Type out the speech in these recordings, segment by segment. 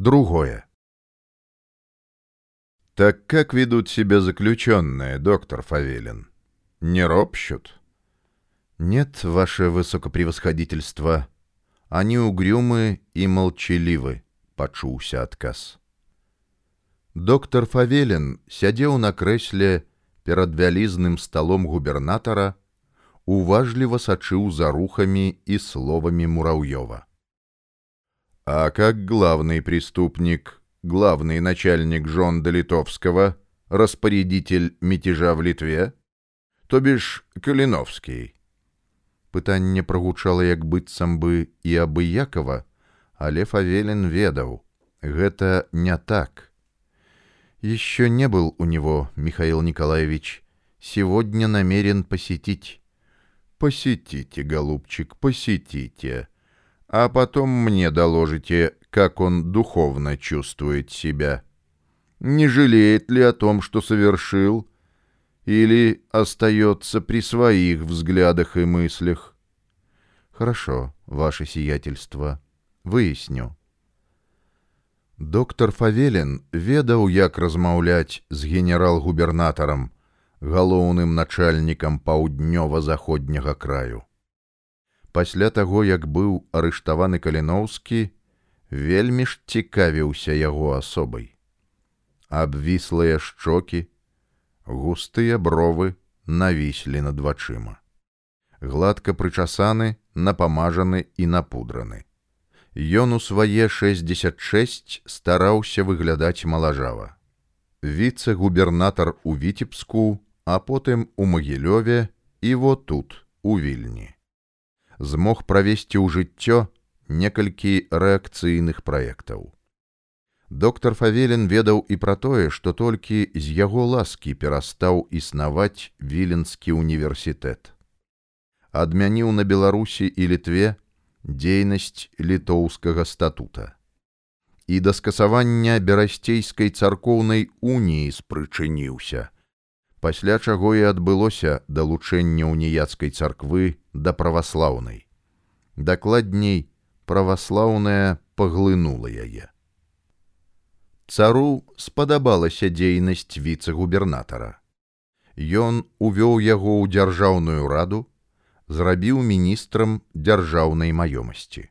Другое. Так как ведут себя заключенные, доктор Фавелин? Не ропщут? Нет, ваше высокопревосходительство. Они угрюмы и молчаливы, пачуўся адказ. Доктор Фавелин сядзеў на крэсле перад вялізным сталом губернатара, уважліва сачыў за рухами и словами Муравьева. А как главный преступник, главный начальник Жонда Литовского, распорядитель мятежа в Литве, то бишь Калиновский? Пытанне прагучала як быццам бы і абыякова, але Фавелин ведаў, гэта не так. Еще не был у него, Михаил Николаевич, сегодня намерен посетить. Посетите, голубчик, посетите а потом мне доложите, как он духовно чувствует себя. Не жалеет ли о том, что совершил, или остается при своих взглядах и мыслях? Хорошо, ваше сиятельство, выясню. Доктор Фавелин ведаў, як размаўляць з генерал-губернатарам, галоўным начальнікам паўднёва-заходняга краю Пасля таго як быў арыштаваны каліноўскі вельмі ж цікавіўся яго асобай. Абвіслыя шчокі густыя бровы навіслі над вачыма. Гладка прычасаны напамажаны і напудраны. Ён у свае 66 стараўся выглядаць малажава. Віцэ-губернатар у віцебску а потым у магілёве і во тут у вільні змог правесці ў жыццё некалькі рэакцыйных праектаў. Доктор Фавелін ведаў і пра тое, што толькі з яго ласкі перастаў існаваць віленскі універсітэт. Адмяніў на Беларусі і літве дзейнасць літоўскага статута. І да скасавання берасцейскай царкоўнай уніі спрычыніўся, пасля чаго і адбылося далучэнне уніяцкай царквы да праваслаўнай. Дакладней, праваслаўная паглынула яе. Цару спадабалася дзейнасць віцэ-губернатара. Ён увёў яго ў дзяржаўную раду, зрабіў міністрам дзяржаўнай маёмасці.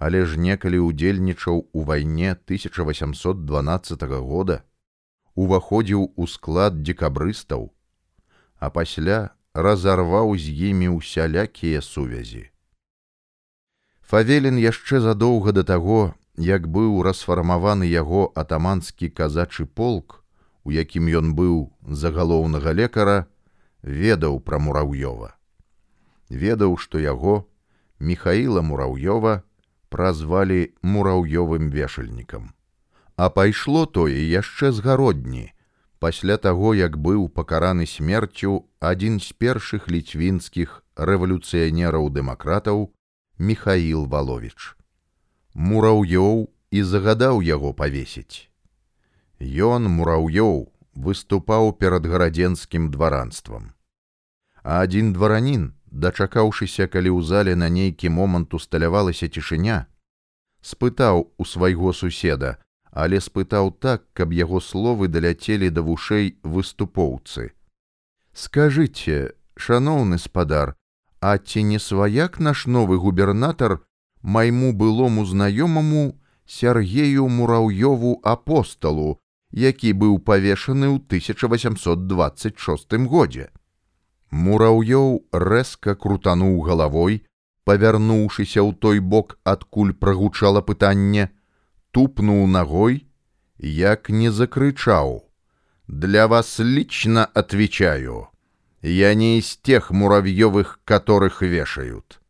Але ж некалі ўдзельнічаў у вайне 1812 года, уваходзіў у склад дзекабрыстаў, а пасля разарваў з імі ўсялякія сувязі. Фавелін яшчэ задоўга да таго, як быў расфармаваны яго атаманскі казачы полк, у якім ён быў загалоўнага лекара, ведаў пра мураўёва. Ведаў, што яго Михаіла Мураўёва празвалі мураўёвым вешальнікам. А пайшло тое яшчэ з гародні, пасля таго як быў пакараны смерцю адзін з першых ліцвінскіх рэвалюцыянераў дэмакратаў михаил валович мураўёў і загадаў яго павесіць. Ён мураўёў выступаў перад гарадзенскім дваранствам. А адзін дваранін дачакаўшыся калі ў зале на нейкі момант усталявалася цішыня спытаў у свайго суседа але спытаў так, каб яго словы даляцелі да вушэй выступоўцы. Скажыце, шаноўны спадар, а ці не сваяк наш новы губернатар майму былому знаёмаму Сергею Мураўёву апосталу, які быў павешаны ў 1826 годзе. Мураўёў рэзка крутануў галавой, павярнуўшыся ў той бок, адкуль прагучала пытанне, тупнул ногой, як не закричал. «Для вас лично отвечаю. Я не из тех муравьевых, которых вешают,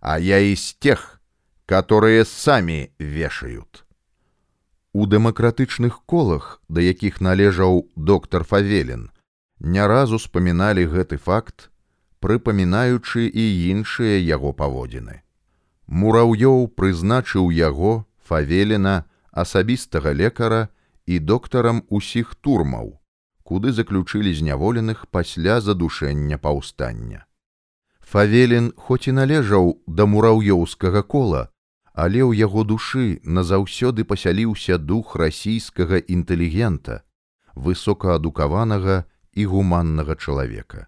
а я из тех, которые сами вешают». У дэмакратычных колах, да якіх належаў доктор Фавелін, не разу успаміналі гэты факт, прыпамінаючы і іншыя яго паводзіны. Мураўёў прызначыў яго, Фавеліна, асабістага лекара і доктарам усіх турмаў, куды заключылі зняволеных пасля задушэння паўстання. Фавелін хоць і належаў да мураўёўскага кола, але ў яго душы назаўсёды пасяліўся дух расійскага інтэлігента, высокаадукаванага і гуманнага чалавека.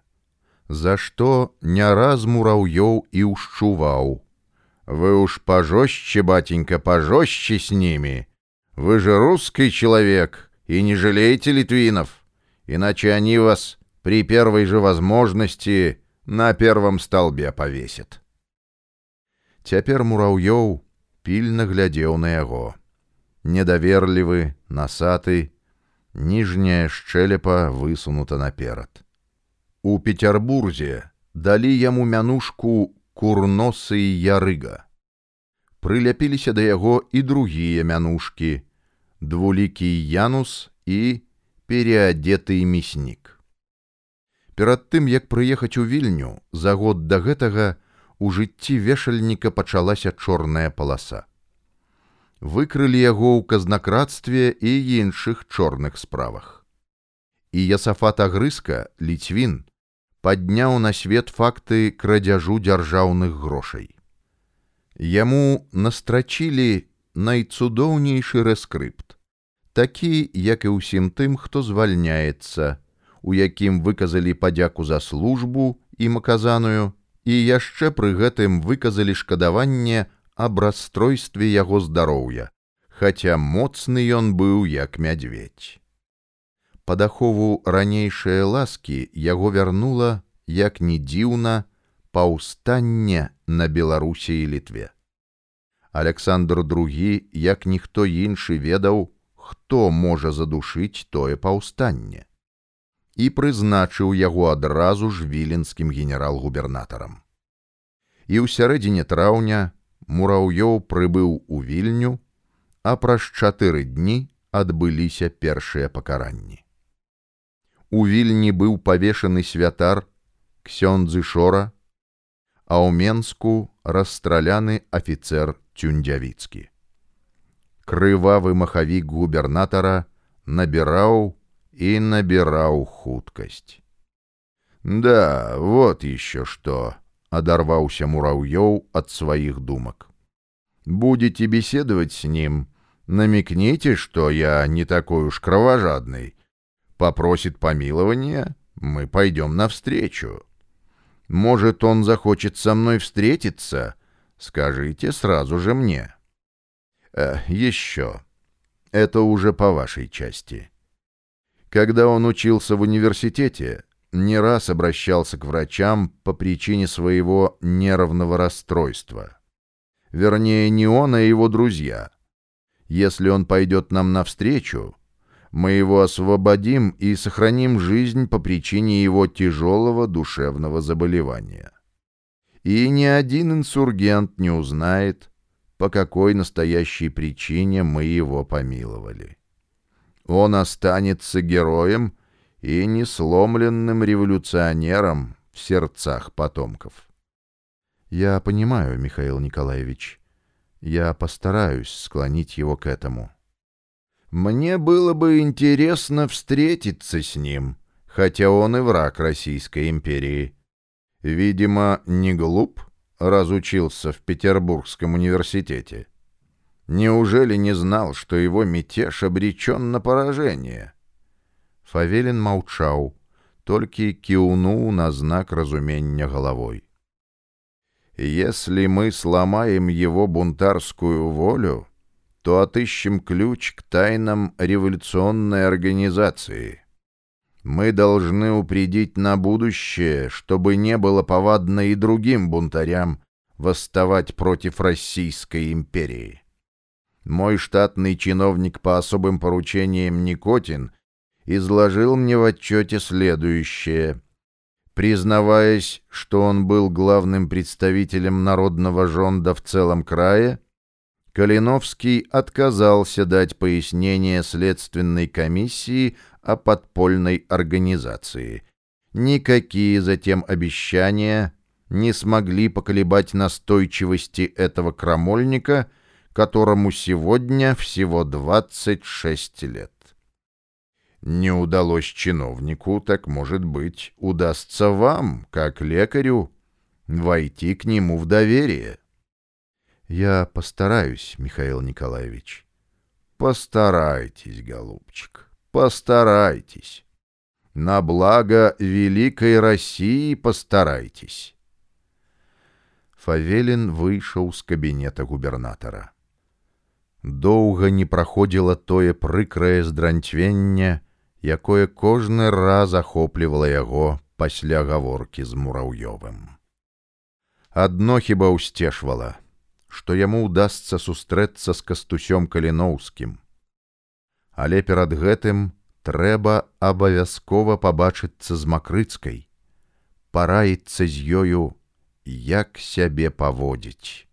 За што не раз мураўёў і ўшчуваў. Вы уж пожестче, батенька, пожестче с ними. Вы же русский человек и не жалеете литвинов, иначе они вас при первой же возможности на первом столбе повесят. Цяпер мураўёў пільна глядзеў на яго. Недаверлівы, насаты, ніжняя шчэлепа высунута наперад. У Петербурзе далі яму мянушку курносы і ярыга. Прыляпіліся да яго і другія мянушкі, двулікі янус і переадзеты мяснік. Перад тым, як прыехаць у вільню, за год да гэтага у жыцці вешальніка пачалася чорная паласа. Выкрылі яго ў казнакрадстве і іншых чорных справах. І Ясафат Агрыска, ліцвін, падняў на свет факты крадзяжу дзяржаўных грошай. Яму настрачілі найцудоўнейшы рэскрыпт, такі, як і ўсім тым, хто звальняецца, у якім выказалі падзяку за службу ім аказаную, і яшчэ пры гэтым выказалі шкадаванне аб расстройстве яго здароўя, хаця моцны ён быў як мядзведь. Па дахову ранейшыя ласкі яго вярнула, як ні дзіўна, паўстанне на Беларусі і літве. Александр II, як ніхто іншы ведаў, хто можа задушыць тое паўстанне і прызначыў яго адразу ж віленскім генерал-губернатарам. І ў сярэдзіне траўня мураўёў прыбыў у вільню, а праз чатыры дні адбыліся першыя пакаранні. У вільні быў павешаны святар ксёндзы шора, а ў менску расстраляны афіцэр цюндзявіцкі. Крывавы махавік губернатара набіраў и набирал хуткость. «Да, вот еще что», — одорвался Муравьев от своих думок. «Будете беседовать с ним, намекните, что я не такой уж кровожадный. Попросит помилования, мы пойдем навстречу. Может, он захочет со мной встретиться, скажите сразу же мне. Э, еще. Это уже по вашей части». Когда он учился в университете, не раз обращался к врачам по причине своего нервного расстройства. Вернее, не он, а его друзья. Если он пойдет нам навстречу, мы его освободим и сохраним жизнь по причине его тяжелого душевного заболевания. И ни один инсургент не узнает, по какой настоящей причине мы его помиловали он останется героем и несломленным революционером в сердцах потомков. Я понимаю, Михаил Николаевич. Я постараюсь склонить его к этому. Мне было бы интересно встретиться с ним, хотя он и враг Российской империи. Видимо, не глуп, разучился в Петербургском университете. Неужели не знал, что его мятеж обречен на поражение? Фавелин молчал, только кивнул на знак разумения головой. Если мы сломаем его бунтарскую волю, то отыщем ключ к тайнам революционной организации. Мы должны упредить на будущее, чтобы не было повадно и другим бунтарям восставать против Российской империи. Мой штатный чиновник по особым поручениям Никотин изложил мне в отчете следующее. Признаваясь, что он был главным представителем народного жонда в целом крае, Калиновский отказался дать пояснение следственной комиссии о подпольной организации. Никакие затем обещания не смогли поколебать настойчивости этого крамольника – которому сегодня всего 26 лет. Не удалось чиновнику, так, может быть, удастся вам, как лекарю, войти к нему в доверие. Я постараюсь, Михаил Николаевич. Постарайтесь, голубчик, постарайтесь. На благо великой России постарайтесь. Фавелін выйшаў з кабінета губернатара. Доўга не праходзіла тое прыкрае здранцвенне, якое кожны раз ахоплівала яго пасля гаворкі з мураўёвым. Адно хіба ўсцешвала, што яму ўдасца сустрэцца з кастусём каліноўскім. Але перад гэтым трэба абавязкова пабачыцца з макрыцкай, параіцца з ёю, як сябе паводзіць.